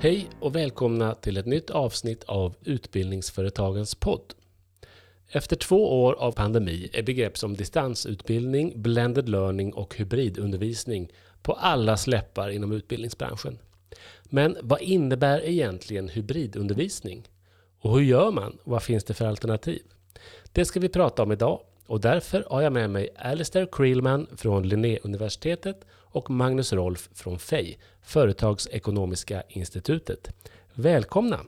Hej och välkomna till ett nytt avsnitt av Utbildningsföretagens podd. Efter två år av pandemi är begrepp som distansutbildning, blended learning och hybridundervisning på alla släppar inom utbildningsbranschen. Men vad innebär egentligen hybridundervisning? Och hur gör man? Vad finns det för alternativ? Det ska vi prata om idag och därför har jag med mig Alistair Creelman från Linnéuniversitetet och Magnus Rolf från FEI, Företagsekonomiska institutet. Välkomna!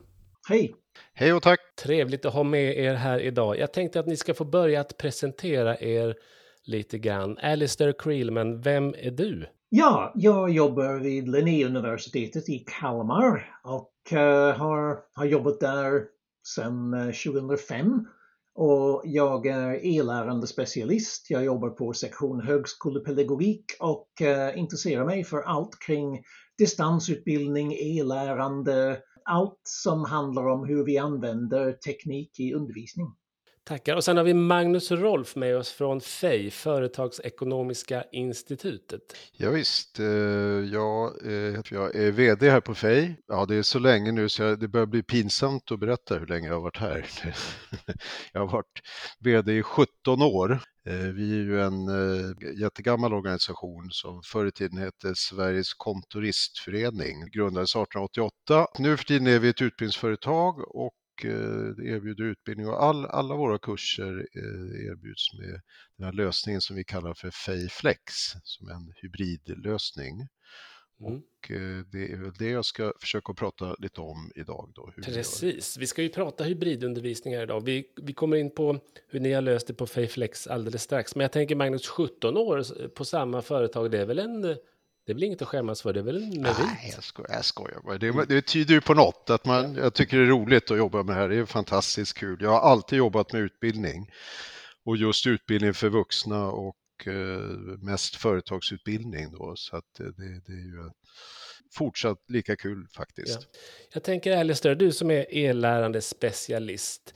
Hej! Hej och tack! Trevligt att ha med er här idag. Jag tänkte att ni ska få börja att presentera er lite grann. Alistair Creelman, vem är du? Ja, jag jobbar vid Linnéuniversitetet i Kalmar och uh, har, har jobbat där sedan 2005 och jag är e-lärande specialist. Jag jobbar på sektion högskolepedagogik och eh, intresserar mig för allt kring distansutbildning, e-lärande, allt som handlar om hur vi använder teknik i undervisning. Tackar. Och sen har vi Magnus Rolf med oss från FEI, Företagsekonomiska institutet. Ja, visst, eh, eh, jag, eh, jag är vd här på FEI. Ja, det är så länge nu så det börjar bli pinsamt att berätta hur länge jag har varit här. Jag har varit vd i 17 år. Vi är ju en jättegammal organisation som förr i tiden hette Sveriges kontoristförening, grundades 1888. Nu för tiden är vi ett utbildningsföretag och Eh, erbjuder utbildning och all, alla våra kurser eh, erbjuds med den här lösningen som vi kallar för Fayflex som är en hybridlösning. Mm. Och eh, det är väl det jag ska försöka prata lite om idag. Då, Precis, vi, ska ju prata hybridundervisning här idag. Vi, vi kommer in på hur ni har löst det på Fayflex alldeles strax. Men jag tänker Magnus, 17 år på samma företag, det är väl en det är väl inget att skämmas för, det är väl en merit? Nej, jag skojar, jag skojar bara. Det, det tyder ju på något, att man, jag tycker det är roligt att jobba med det här, det är fantastiskt kul. Jag har alltid jobbat med utbildning och just utbildning för vuxna och eh, mest företagsutbildning då, så att det, det är ju fortsatt lika kul faktiskt. Ja. Jag tänker Alistair, du som är e-lärande specialist,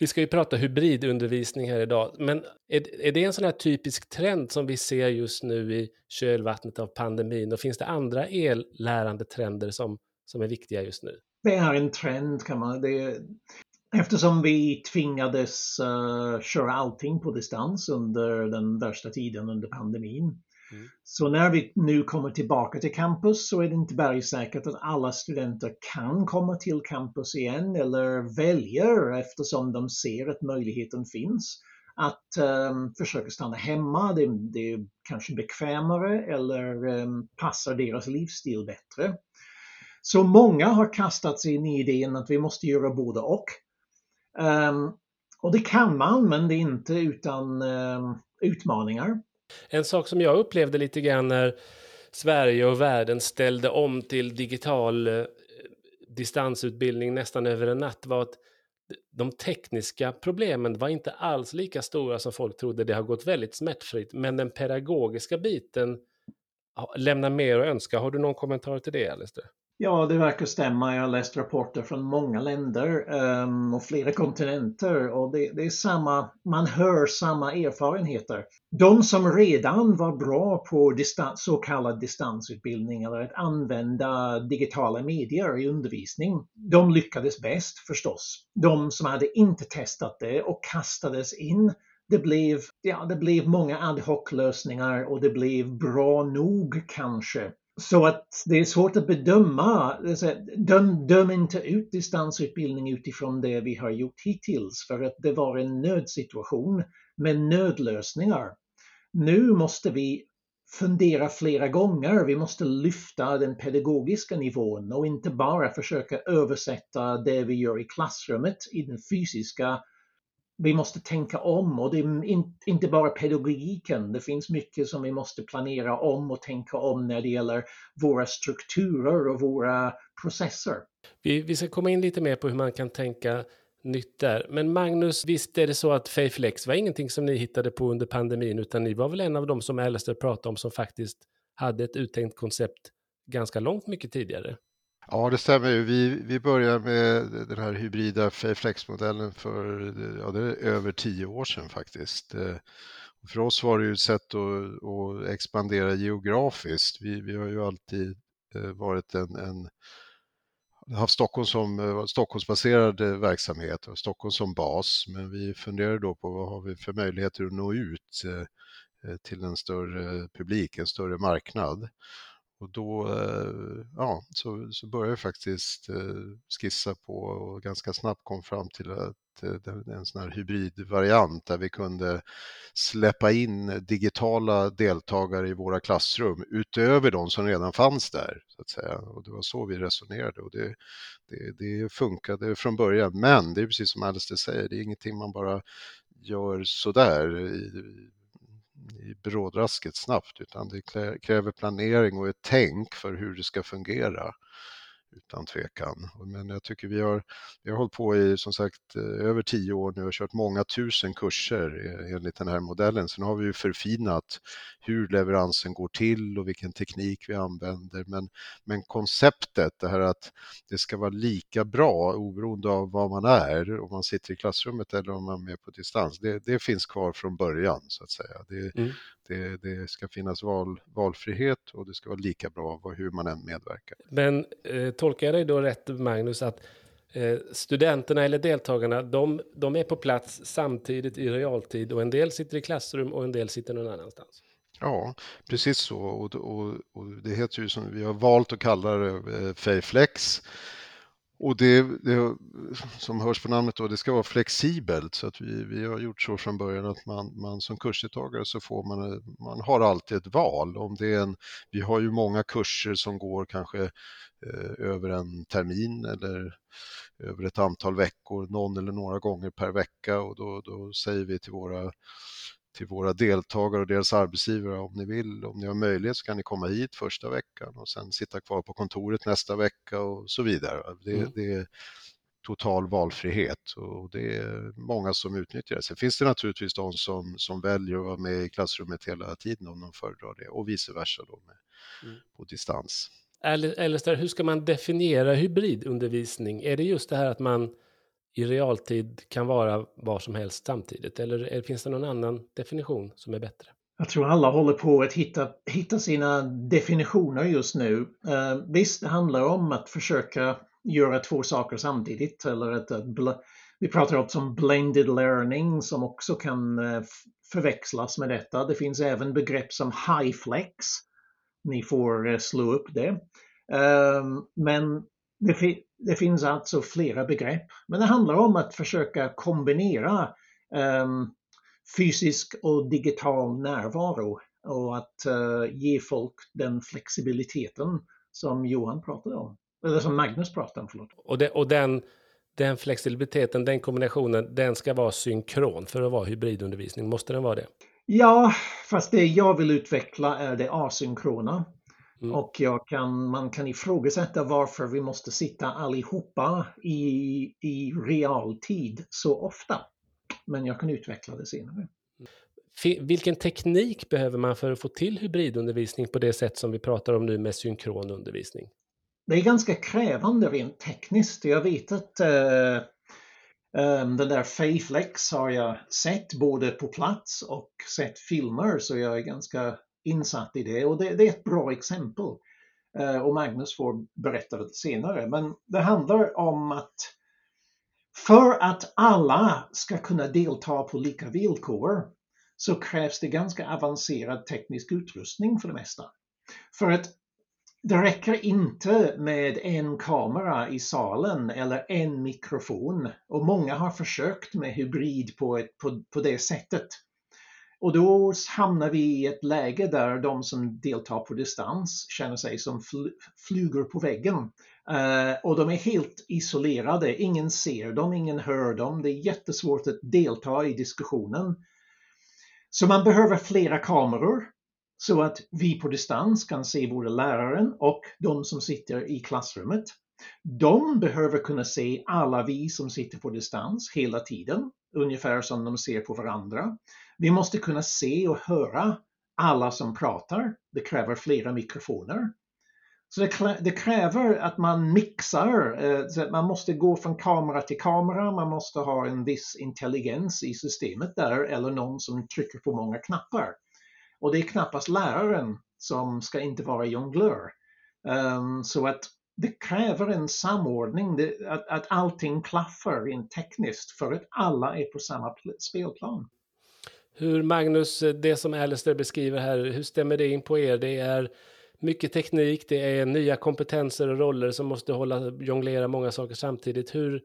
vi ska ju prata hybridundervisning här idag, men är, är det en sån här typisk trend som vi ser just nu i kölvattnet av pandemin? Och finns det andra ellärande trender som, som är viktiga just nu? Det är en trend kan man... Det, eftersom vi tvingades uh, köra allting på distans under den värsta tiden under pandemin Mm. Så när vi nu kommer tillbaka till campus så är det inte bergsäkert att alla studenter kan komma till campus igen eller väljer eftersom de ser att möjligheten finns att um, försöka stanna hemma. Det, det, är kanske bekvämare eller um, passar deras livsstil bättre. Så många har kastat sig in i idén att vi måste göra både och. Um, och det kan man, men det är inte utan utmaningar. En sak som jag upplevde lite grann när Sverige och världen ställde om till digital eh, distansutbildning nästan över en natt var att de tekniska problemen var inte alls lika stora som folk trodde. Det har gått väldigt smärtfritt, men den pedagogiska biten lämnar mer att önska. Har du någon kommentar till det, Alistair? Ja, det verkar stämma. Jag har läst rapporter från många länder um, och flera kontinenter och det, det, är samma, man hör samma erfarenheter. De som redan var bra på distans, så kallad distansutbildning eller att använda digitala medier i undervisning, de lyckades bäst förstås. De som hade inte testat det och kastades in det blev, ja, det blev många ad hoc lösningar och det blev bra nog kanske så att det är svårt att bedöma. Döm, döm inte ut distansutbildning utifrån det vi har gjort hittills för att det var en nödsituation med nödlösningar. Nu måste vi fundera flera gånger. Vi måste lyfta den pedagogiska nivån och inte bara försöka översätta det vi gör i klassrummet i den fysiska vi måste tänka om och det är inte bara pedagogiken. Det finns mycket som vi måste planera om och tänka om när det gäller våra strukturer och våra processer. Vi, vi ska komma in lite mer på hur man kan tänka nytt där. Men Magnus, visst är det så att Fayflex var ingenting som ni hittade på under pandemin, utan ni var väl en av de som Alistair pratade om som faktiskt hade ett uttänkt koncept ganska långt mycket tidigare? Ja, det stämmer. Vi, vi började med den här hybrida Flexmodellen för ja, det är över tio år sedan faktiskt. Eh, för oss var det ju ett sätt att, att expandera geografiskt. Vi, vi har ju alltid eh, varit en, en haft Stockholm som eh, Stockholmsbaserad verksamhet och Stockholm som bas, men vi funderade då på vad har vi för möjligheter att nå ut till en större publik, en större marknad. Och då eh, ja, så, så började jag faktiskt eh, skissa på och ganska snabbt kom fram till att eh, en sån här hybridvariant där vi kunde släppa in digitala deltagare i våra klassrum utöver de som redan fanns där. Så att säga. Och det var så vi resonerade och det, det, det funkade från början. Men det är precis som Alistair säger, det är ingenting man bara gör sådär i, i brådrasket snabbt utan det kräver planering och ett tänk för hur det ska fungera utan tvekan. Men jag tycker vi har, vi har hållit på i som sagt eh, över tio år nu och kört många tusen kurser eh, enligt den här modellen. Sen har vi ju förfinat hur leveransen går till och vilken teknik vi använder. Men, men konceptet, det här att det ska vara lika bra oberoende av var man är, om man sitter i klassrummet eller om man är med på distans, det, det finns kvar från början så att säga. Det, mm. Det, det, ska finnas val, valfrihet och det ska vara lika bra hur man än medverkar. Men eh, tolkar jag dig då rätt, Magnus, att eh, studenterna eller deltagarna, de, de är på plats samtidigt i realtid och en del sitter i klassrum och en del sitter någon annanstans? Ja, precis så. Och, och, och det heter ju som vi har valt att kalla det eh, Fayflex. Och det, det, som hörs på namnet då, det ska vara flexibelt så att vi, vi har gjort så från början att man, man som kursdeltagare så får man, man har alltid ett val. Om det är en, vi har ju många kurser som går kanske eh, över en termin eller över ett antal veckor, någon eller några gånger per vecka och då, då säger vi till våra till våra deltagare och deras arbetsgivare om ni vill, om ni har möjlighet så kan ni komma hit första veckan och sen sitta kvar på kontoret nästa vecka och så vidare. Det, mm. det är total valfrihet och det är många som utnyttjar det. Sen finns det naturligtvis de som, som väljer att vara med i klassrummet hela tiden om de föredrar det och vice versa då med, mm. på distans. Eller hur ska man definiera hybridundervisning? Är det just det här att man i realtid kan vara var som helst samtidigt? Eller finns det någon annan definition som är bättre? Jag tror alla håller på att hitta, hitta sina definitioner just nu. Eh, visst, det handlar om att försöka göra två saker samtidigt. Eller att, att vi pratar också om blended learning som också kan eh, förväxlas med detta. Det finns även begrepp som high flex. Ni får eh, slå upp det. Eh, men det, det, finns alltså flera begrepp, men det handlar om att försöka kombinera um, fysisk och digital närvaro och att uh, ge folk den flexibiliteten som Johan pratade om, eller som Magnus pratade om. Förlåt. Och, det, och den, den flexibiliteten, den kombinationen, den ska vara synkron för att vara hybridundervisning. Måste den vara det? Ja, fast det jag vill utveckla är det asynkrona. Mm. Och kan, man kan ifrågasätta varför vi måste sitta allihopa i, i realtid så ofta. Men jag kan utveckla det senare. Vilken teknik behöver man för att få till hybridundervisning på det sätt som vi pratar om nu med synkron undervisning? Det är ganska krävande rent tekniskt. Jag vet att uh, um, den där Fayflex har jag sett både på plats och sett filmer så jag är ganska insatt i det och det, det är ett bra exempel. Eh, och Magnus får berätta det senare. Men det handlar om att för att alla ska kunna delta på lika villkor så krävs det ganska avancerad teknisk utrustning för det mesta. För att det räcker inte med en kamera i salen eller en mikrofon och många har försökt med hybrid på, ett, på, på det sättet. Och då hamnar vi i ett läge där de som deltar på distans känner sig som fl flugor på väggen. Uh, och de är helt isolerade, ingen ser dem, ingen hör dem. Det är jättesvårt att delta i diskussionen. Så man behöver flera kameror så att vi på distans kan se både läraren och de som sitter i klassrummet. De behöver kunna se alla vi som sitter på distans hela tiden, ungefär som de ser på varandra. Vi måste kunna se och höra alla som pratar. Det kräver flera mikrofoner. Så det, det, kräver att man mixar, eh, så att man måste gå från kamera till kamera, man måste ha en viss intelligens i systemet där eller någon som trycker på många knappar. Och det är knappast läraren som ska inte vara jonglör. Um, ehm, så att det kräver en samordning, det, att, att allting klaffar rent tekniskt för att alla är på samma spelplan. Hur Magnus, eh, det som Alistair beskriver här, hur stämmer det in på er? Det är mycket teknik, det är nya kompetenser och roller som måste hålla, jonglera många saker samtidigt. Hur,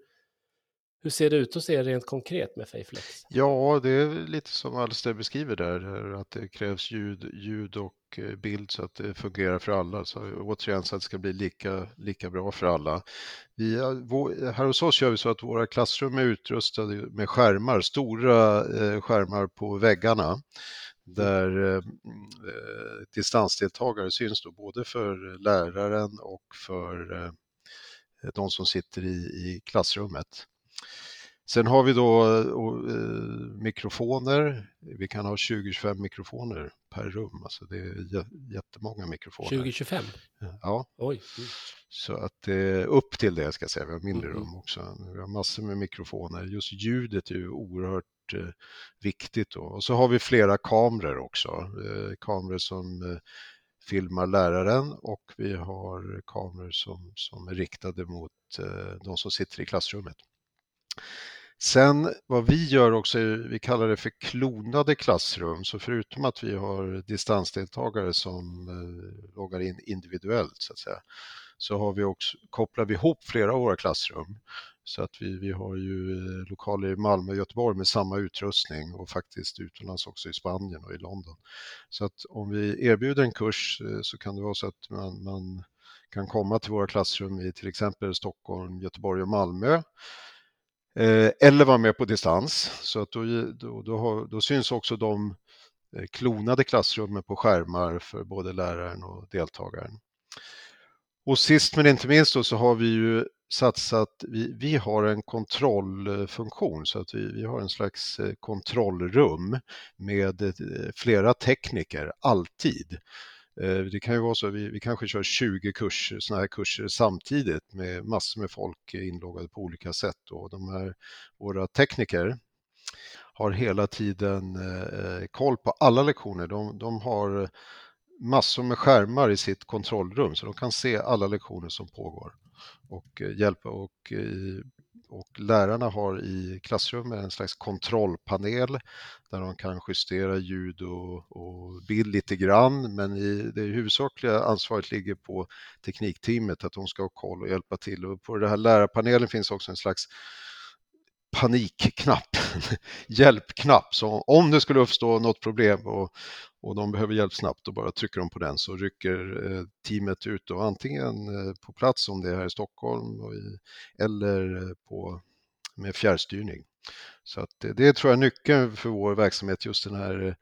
hur ser det ut hos er rent konkret med Fayflex? Ja, det är lite som Alistair beskriver där, att det krävs ljud, ljud och eh, bild så att det fungerar för alla. Så återigen så att det ska bli lika, lika bra för alla. Vi, här hos oss gör vi så att våra klassrum är utrustade med skärmar, stora eh, skärmar på väggarna där eh, eh, distansdeltagare syns då både för läraren och för eh, de som sitter i, i klassrummet. Sen har vi då eh, mikrofoner. Vi kan ha 20-25 mikrofoner per rum. Alltså det är jättemånga mikrofoner. 20-25? Ja. Oj. Mm. Så att det är upp till det ska jag säga. Vi har mindre mm. rum också. Vi har massor med mikrofoner. Just ljudet är ju oerhört eh, viktigt. Då. Och så har vi flera kameror också. Eh, kameror som eh, filmar läraren och vi har kameror som, som är riktade mot eh, de som sitter i klassrummet. Sen vad vi gör också, vi kallar det för klonade klassrum, så förutom att vi har distansdeltagare som eh, loggar in individuellt så att säga, så har vi också, kopplar vi ihop flera av våra klassrum. Så att vi, vi har ju eh, lokaler i Malmö och Göteborg med samma utrustning och faktiskt utomlands också i Spanien och i London. Så att om vi erbjuder en kurs eh, så kan det vara så att man, man kan komma till våra klassrum i till exempel Stockholm, Göteborg och Malmö Eh, eller vara med på distans. Så att då, då, då, har, då syns också de eh, klonade klassrummen på skärmar för både läraren och deltagaren. Och sist men inte minst då så har vi ju satsat, vi, vi har en kontrollfunktion så att vi, vi har en slags eh, kontrollrum med flera tekniker alltid. Eh, det kan ju vara så, vi, vi kanske kör 20 kurser, sådana här kurser samtidigt med massor med folk inloggade på olika sätt och de här, våra tekniker har hela tiden eh, eh, koll på alla lektioner. De, de har massor med skärmar i sitt kontrollrum så de kan se alla lektioner som pågår och hjälpa och och lärarna har i klassrummet en slags kontrollpanel där de kan justera ljud och, och bild lite grann men i, det huvudsakliga ansvaret ligger på teknikteamet att de ska ha koll och hjälpa till och på den här lärarpanelen finns också en slags panikknapp, hjälpknapp. Så om det skulle uppstå något problem och, och de behöver hjälp snabbt, då bara trycker de på den så rycker eh, teamet ut och antingen eh, på plats om det är här i Stockholm i, eller eh, på, med fjärrstyrning. Så att det, det tror jag är nyckeln för vår verksamhet, just den här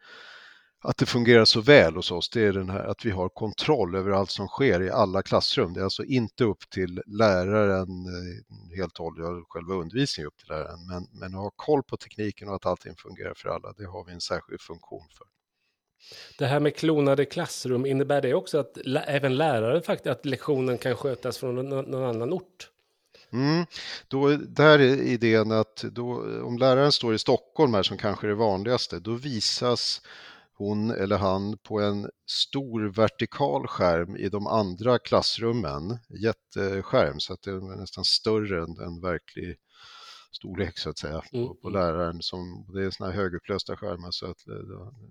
att det fungerar så väl hos oss, det är den här att vi har kontroll över allt som sker i alla klassrum. Det är alltså inte upp till läraren helt och hållet, själva undervisningen upp till läraren, men, men att ha koll på tekniken och att allting fungerar för alla, det har vi en särskild funktion för. Det här med klonade klassrum, innebär det också att även lärare faktiskt, att lektionen kan skötas från någon annan ort? Mm. Då, där är idén att då, om läraren står i Stockholm här som kanske är det vanligaste, då visas hon eller han på en stor vertikal skärm i de andra klassrummen, jätteskärm så att det är nästan större än en verklig storlek så att säga mm. på, på, mm. läraren. Som, det är sådana här högupplösta skärmar så att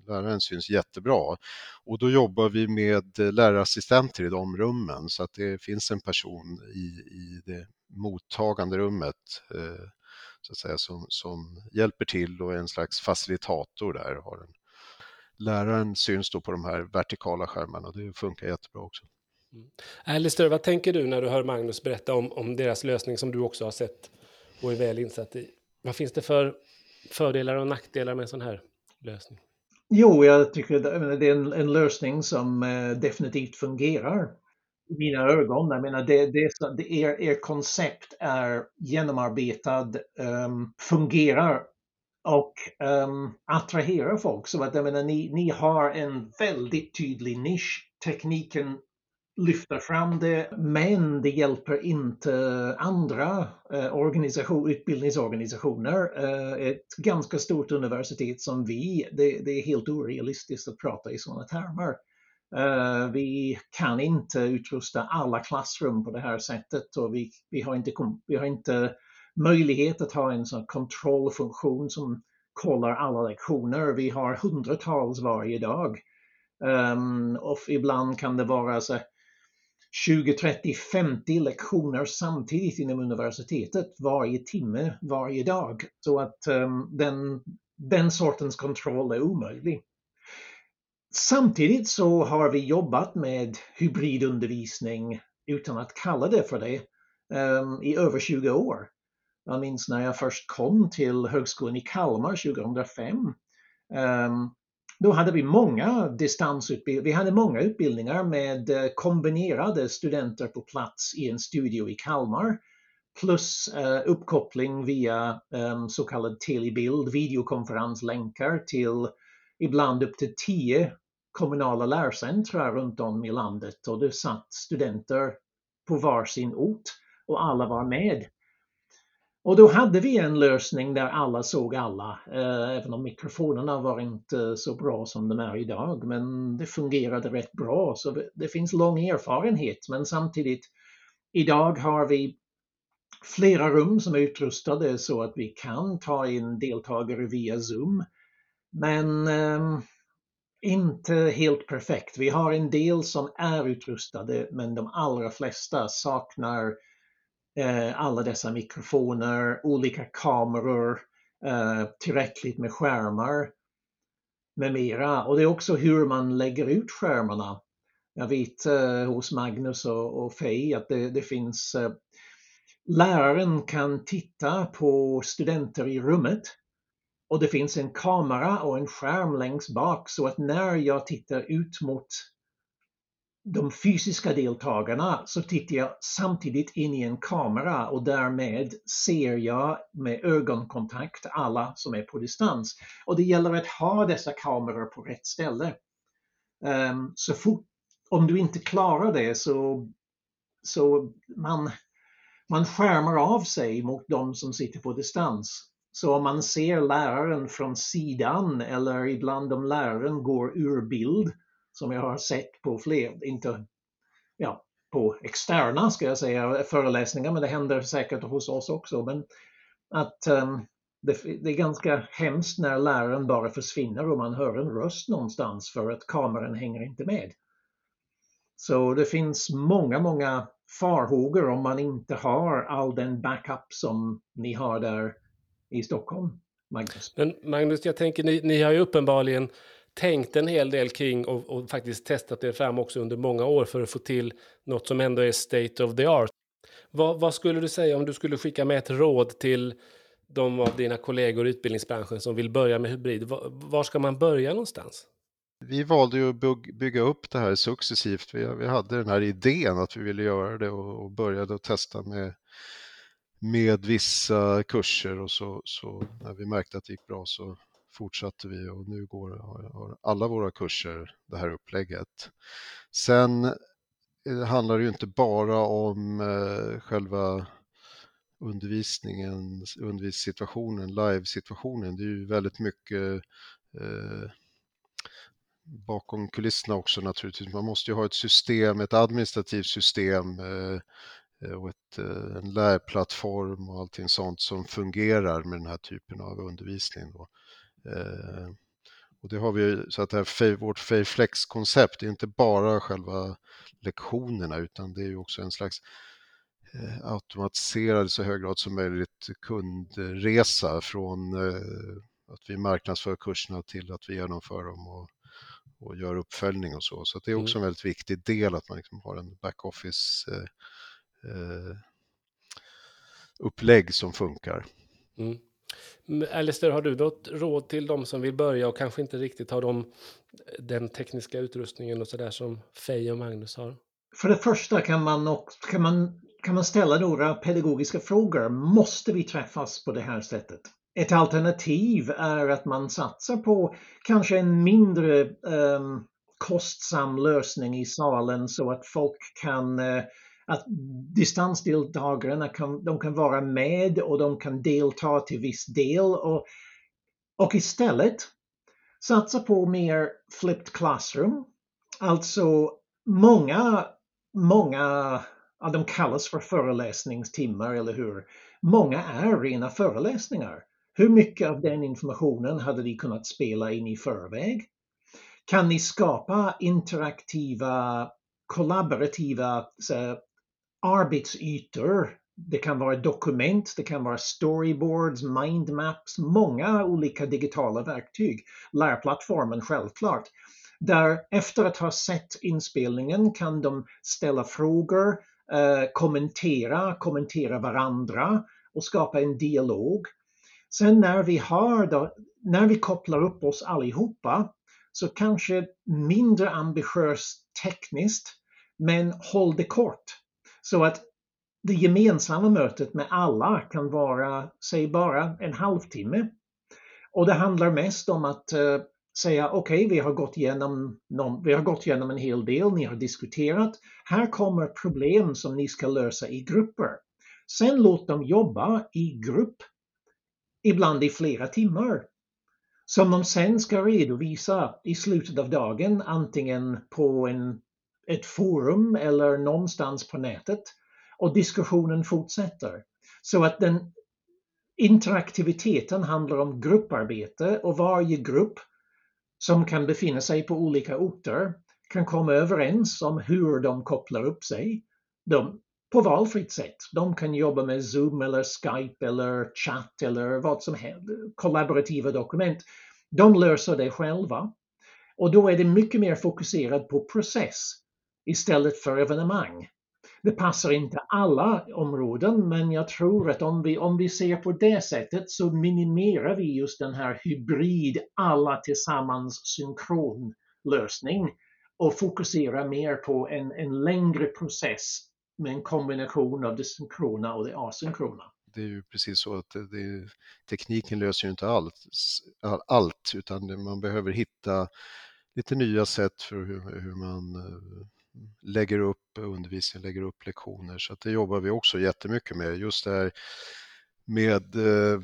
läraren syns jättebra. Och då jobbar vi med lärarassistenter i de rummen så att det finns en person i, i det mottagande rummet eh, så att säga, som, som hjälper till och är en slags facilitator där. Har en, läraren syns då på de här vertikala skärmarna. Det funkar jättebra också. Mm. Alistair, vad tänker du när du hör Magnus berätta om, om deras lösning som du också har sett och är väl insatt i? Vad finns det för fördelar och nackdelar med en sån här lösning? Jo, jag tycker det är en, en lösning som eh, definitivt fungerar i mina ögon. Jag menar, det, det, det, er, er koncept är genomarbetad, um, fungerar och um, attraherar folk. Så att jag menar, ni, ni har en väldigt tydlig nisch. Tekniken lyfta fram det, men det hjälper inte andra eh, organisation, utbildningsorganisationer. Eh, ett ganska stort universitet som vi, det, det är helt orealistiskt att prata i sådana termer. Eh, vi kan inte utrusta alla klassrum på det här sättet och vi, vi, har, inte, vi har inte möjlighet att ha en sån kontrollfunktion som kollar alla lektioner. Vi har hundratals varje dag. Um, och ibland kan det vara så 20, 30, 50 lektioner samtidigt inom universitetet varje timme, varje dag. Så att um, den, den sortens kontroll är omöjlig. Samtidigt så har vi jobbat med hybridundervisning utan att kalla det för det um, i över 20 år. Jag minns när jag först kom till Högskolan i Kalmar 2005. Um, då hade vi många distansutbildningar, vi hade många utbildningar med eh, kombinerade studenter på plats i en studio i Kalmar plus uh, uppkoppling via um, så kallad telebild, videokonferenslänkar till ibland upp till tio kommunala lärcentra runt om i landet och det satt studenter på varsin ort och alla var med. Och då hade vi en lösning där alla såg alla, eh, även om mikrofonerna var inte så bra som de är idag. Men det fungerade rätt bra, så det finns lång erfarenhet. Men samtidigt, idag har vi flera rum som är utrustade så att vi kan ta in deltagare via Zoom. Men eh, inte helt perfekt. Vi har en del som är utrustade men de allra flesta saknar eh, Eh, alla dessa mikrofoner, olika kameror, eh, tillräckligt med skärmar med mera. Och det är också hur man lägger ut skärmarna. Jag vet eh, hos Magnus och, och Fej att det, det finns Läraren kan titta på studenter i rummet och det finns en kamera och en skärm längst bak så att när jag tittar ut mot de fysiska deltagarna så tittar jag samtidigt in i en kamera och därmed ser jag med ögonkontakt alla som är på distans. Och det gäller att ha dessa kameror på rätt ställe. Um, så fort, om du inte klarar det så, så man, man skärmar av sig mot de som sitter på distans. Så om man ser läraren från sidan eller ibland om läraren går ur bild som jag har sett på fler, inte ja, på externa ska jag säga, föreläsningar, men det händer säkert hos oss också. Men att um, det, det, är ganska hemskt när läraren bara försvinner och man hör en röst någonstans för att kameran hänger inte med. Så det finns många, många farhågor om man inte har all den backup som ni har där i Stockholm. Magnus. Men Magnus, jag tänker ni, ni har ju uppenbarligen tänkt en hel del kring och, och, faktiskt testat er fram också under många år för att få till något som ändå är state of the art. Vad, vad skulle du säga om du skulle skicka med ett råd till de av dina kollegor i utbildningsbranschen som vill börja med hybrid? Var, var ska man börja någonstans? Vi valde ju att bygga upp det här successivt. Vi, vi hade den här idén att vi ville göra det och, och började att testa med med vissa kurser och så, så när vi märkte att det gick bra så fortsatte vi och nu går, har alla våra kurser det här upplägget. Sen eh, handlar det ju inte bara om eh, själva undervisningen, undervisningssituationen, live-situationen. Det är ju väldigt mycket eh, bakom kulisserna också naturligtvis. Man måste ju ha ett system, ett administrativt system eh, eh och ett, en lärplattform och allting sånt som fungerar med den här typen av undervisning. Då. Eh, och det har vi, så att det här, vårt Fayflex-koncept är inte bara själva lektionerna utan det är ju också en slags automatiserad i så hög grad som möjligt kundresa från att vi marknadsför kurserna till att vi genomför dem och, och gör uppföljning och så. Så det är också mm. en väldigt viktig del att man liksom har en backoffice eh, upplägg som funkar. Mm. Alistair, har du något råd till de som vill börja och kanske inte riktigt har de, den tekniska utrustningen och sådär som Fej och Magnus har? För det första kan man, kan, man, kan man ställa några pedagogiska frågor. Måste vi träffas på det här sättet? Ett alternativ är att man satsar på kanske en mindre um, kostsam lösning i salen så att folk kan eh, att distansdeltagarna kan, de kan vara med och de kan delta till viss del och, och istället satsa på mer flipped classroom. Alltså många, många, ja, de kallas för föreläsningstimmar, eller hur? Många är rena föreläsningar. Hur mycket av den informationen hade ni kunnat spela in i förväg? Kan ni skapa interaktiva, kollaborativa arbetsytor? Det kan vara dokument, det kan vara storyboards, mindmaps, många olika digitala verktyg. Lärplattformen självklart. Där efter att ha sett inspelningen kan de ställa frågor, eh, kommentera, kommentera varandra och skapa en dialog. Sen när vi har då, när vi kopplar upp oss allihopa så kanske mindre ambitiöst tekniskt men håll det kort. Så att det gemensamma mötet med alla kan vara, säg bara en halvtimme. Och det handlar mest om att uh, säga okej, okay, vi, har gått igenom vi har gått igenom en hel del, ni har diskuterat. Här kommer problem som ni ska lösa i grupper. Sen låt dem jobba i grupp, ibland i flera timmar. Som de sen ska redovisa i slutet av dagen, antingen på en, ett forum eller någonstans på nätet. Och diskussionen fortsätter. Så att den interaktiviteten handlar om grupparbete och varje grupp som kan befinna sig på olika orter kan komma överens om hur de kopplar upp sig de, på valfritt sätt. De kan jobba med Zoom eller Skype eller chatt eller vad som helst, kollaborativa dokument. De löser det själva. Och då är det mycket mer fokuserat på process istället för evenemang. Det passar inte alla områden men jag tror att om vi, om vi ser på det sättet så minimerar vi just den här hybrid alla tillsammans synkron lösning och fokuserar mer på en, en längre process med en kombination av det synkrona och det asynkrona. Det är ju precis så att det, det, tekniken löser ju inte allt, allt utan man behöver hitta lite nya sätt för hur, hur man eh, lägger upp undervisning, lägger upp lektioner. Så att det jobbar vi också jättemycket med. Just det här med eh,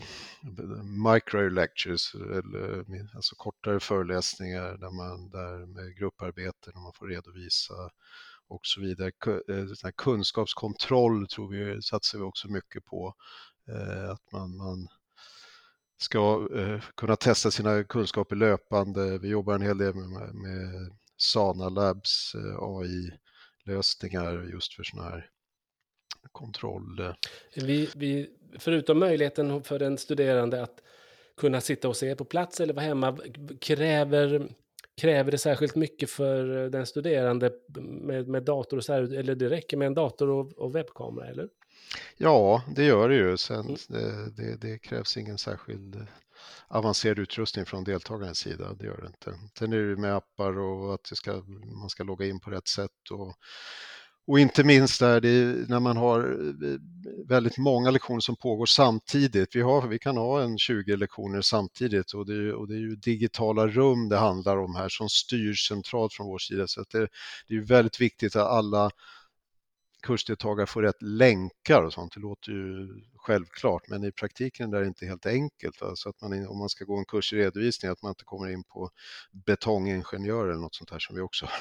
micro lectures, eller, alltså kortare föreläsningar där man, där med grupparbete där man får redovisa och så vidare. Eh, kunskapskontroll tror vi satsar vi också mycket på. Eh, att man, man ska eh, kunna testa sina kunskaper löpande. Vi jobbar en hel del med, med Sana Labs eh, AI-lösningar just för sådana här kontroll. Eh. Vi, vi, förutom möjligheten för den studerande att kunna sitta och se på plats eller vara hemma, kräver, kräver det särskilt mycket för den studerande med, med dator och så här, eller det räcker med en dator och, och webbkamera, eller? Ja, det gör det ju. Sen, mm. det, det, det, krävs ingen särskild avancerad utrustning från deltagarens sida, det gör det inte. Sen är det med appar och att ska, man ska logga in på rätt sätt och, och inte minst där det, när man har eh, väldigt många lektioner som pågår samtidigt. Vi, har, vi kan ha en 20 lektioner samtidigt och det, och det är ju digitala rum det handlar om här som styrs centralt från vår sida. Så det, det är väldigt viktigt att alla kursdeltagare får rätt länkar och sånt. Det låter ju självklart, men i praktiken är det inte helt enkelt. Alltså att man, om man ska gå en kurs i redovisning, att man inte kommer in på betongingenjör eller något sånt här som vi också har.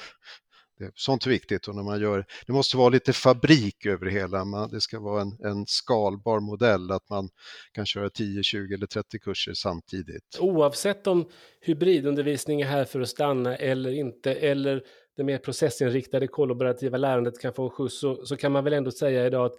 Det är sånt är viktigt och när man gör, det måste vara lite fabrik över det hela. Man, det ska vara en, en skalbar modell, att man kan köra 10, 20 eller 30 kurser samtidigt. Oavsett om hybridundervisning är här för att stanna eller inte, eller det mer processinriktade kollaborativa lärandet kan få en skjuts så, så kan man väl ändå säga idag att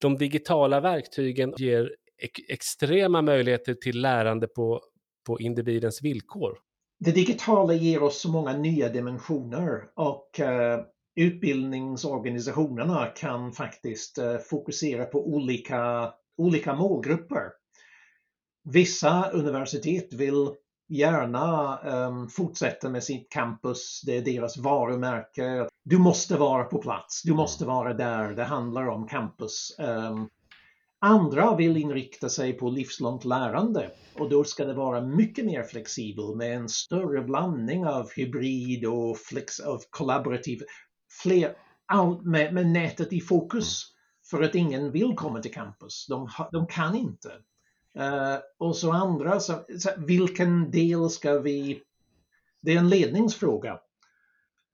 de digitala verktygen ger ek extrema möjligheter till lärande på, på individens villkor. Det digitala ger oss så många nya dimensioner och uh, utbildningsorganisationerna kan faktiskt uh, fokusera på olika, olika målgrupper. Vissa universitet vill gärna um, fortsätta med sitt campus, det är deras varumärke. Du måste vara på plats, du måste vara där, det handlar om campus. Um, Andra vill inrikta sig på livslångt lärande och då ska det vara mycket mer flexibel med en större blandning av hybrid och flex, av kollaborativ, fler, all, med, med nätet i fokus för att ingen vill komma till campus. De, de kan inte. Uh, och så andra, så, så, vilken del ska vi... Det är en ledningsfråga.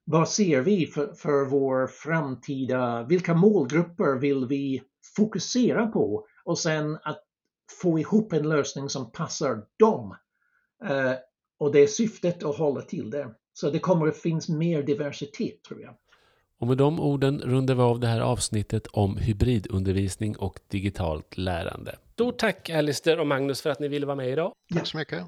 Vad ser vi för, för vår framtida... Vilka målgrupper vill vi fokusera på? Och sen att få ihop en lösning som passar dem. Uh, och det är syftet att hålla till det. Så det kommer att finnas mer diversitet tror jag. Och med de orden rundar vi av det här avsnittet om hybridundervisning och digitalt lärande. Stort tack Alistair och Magnus för att ni ville vara med idag. Tack så mycket.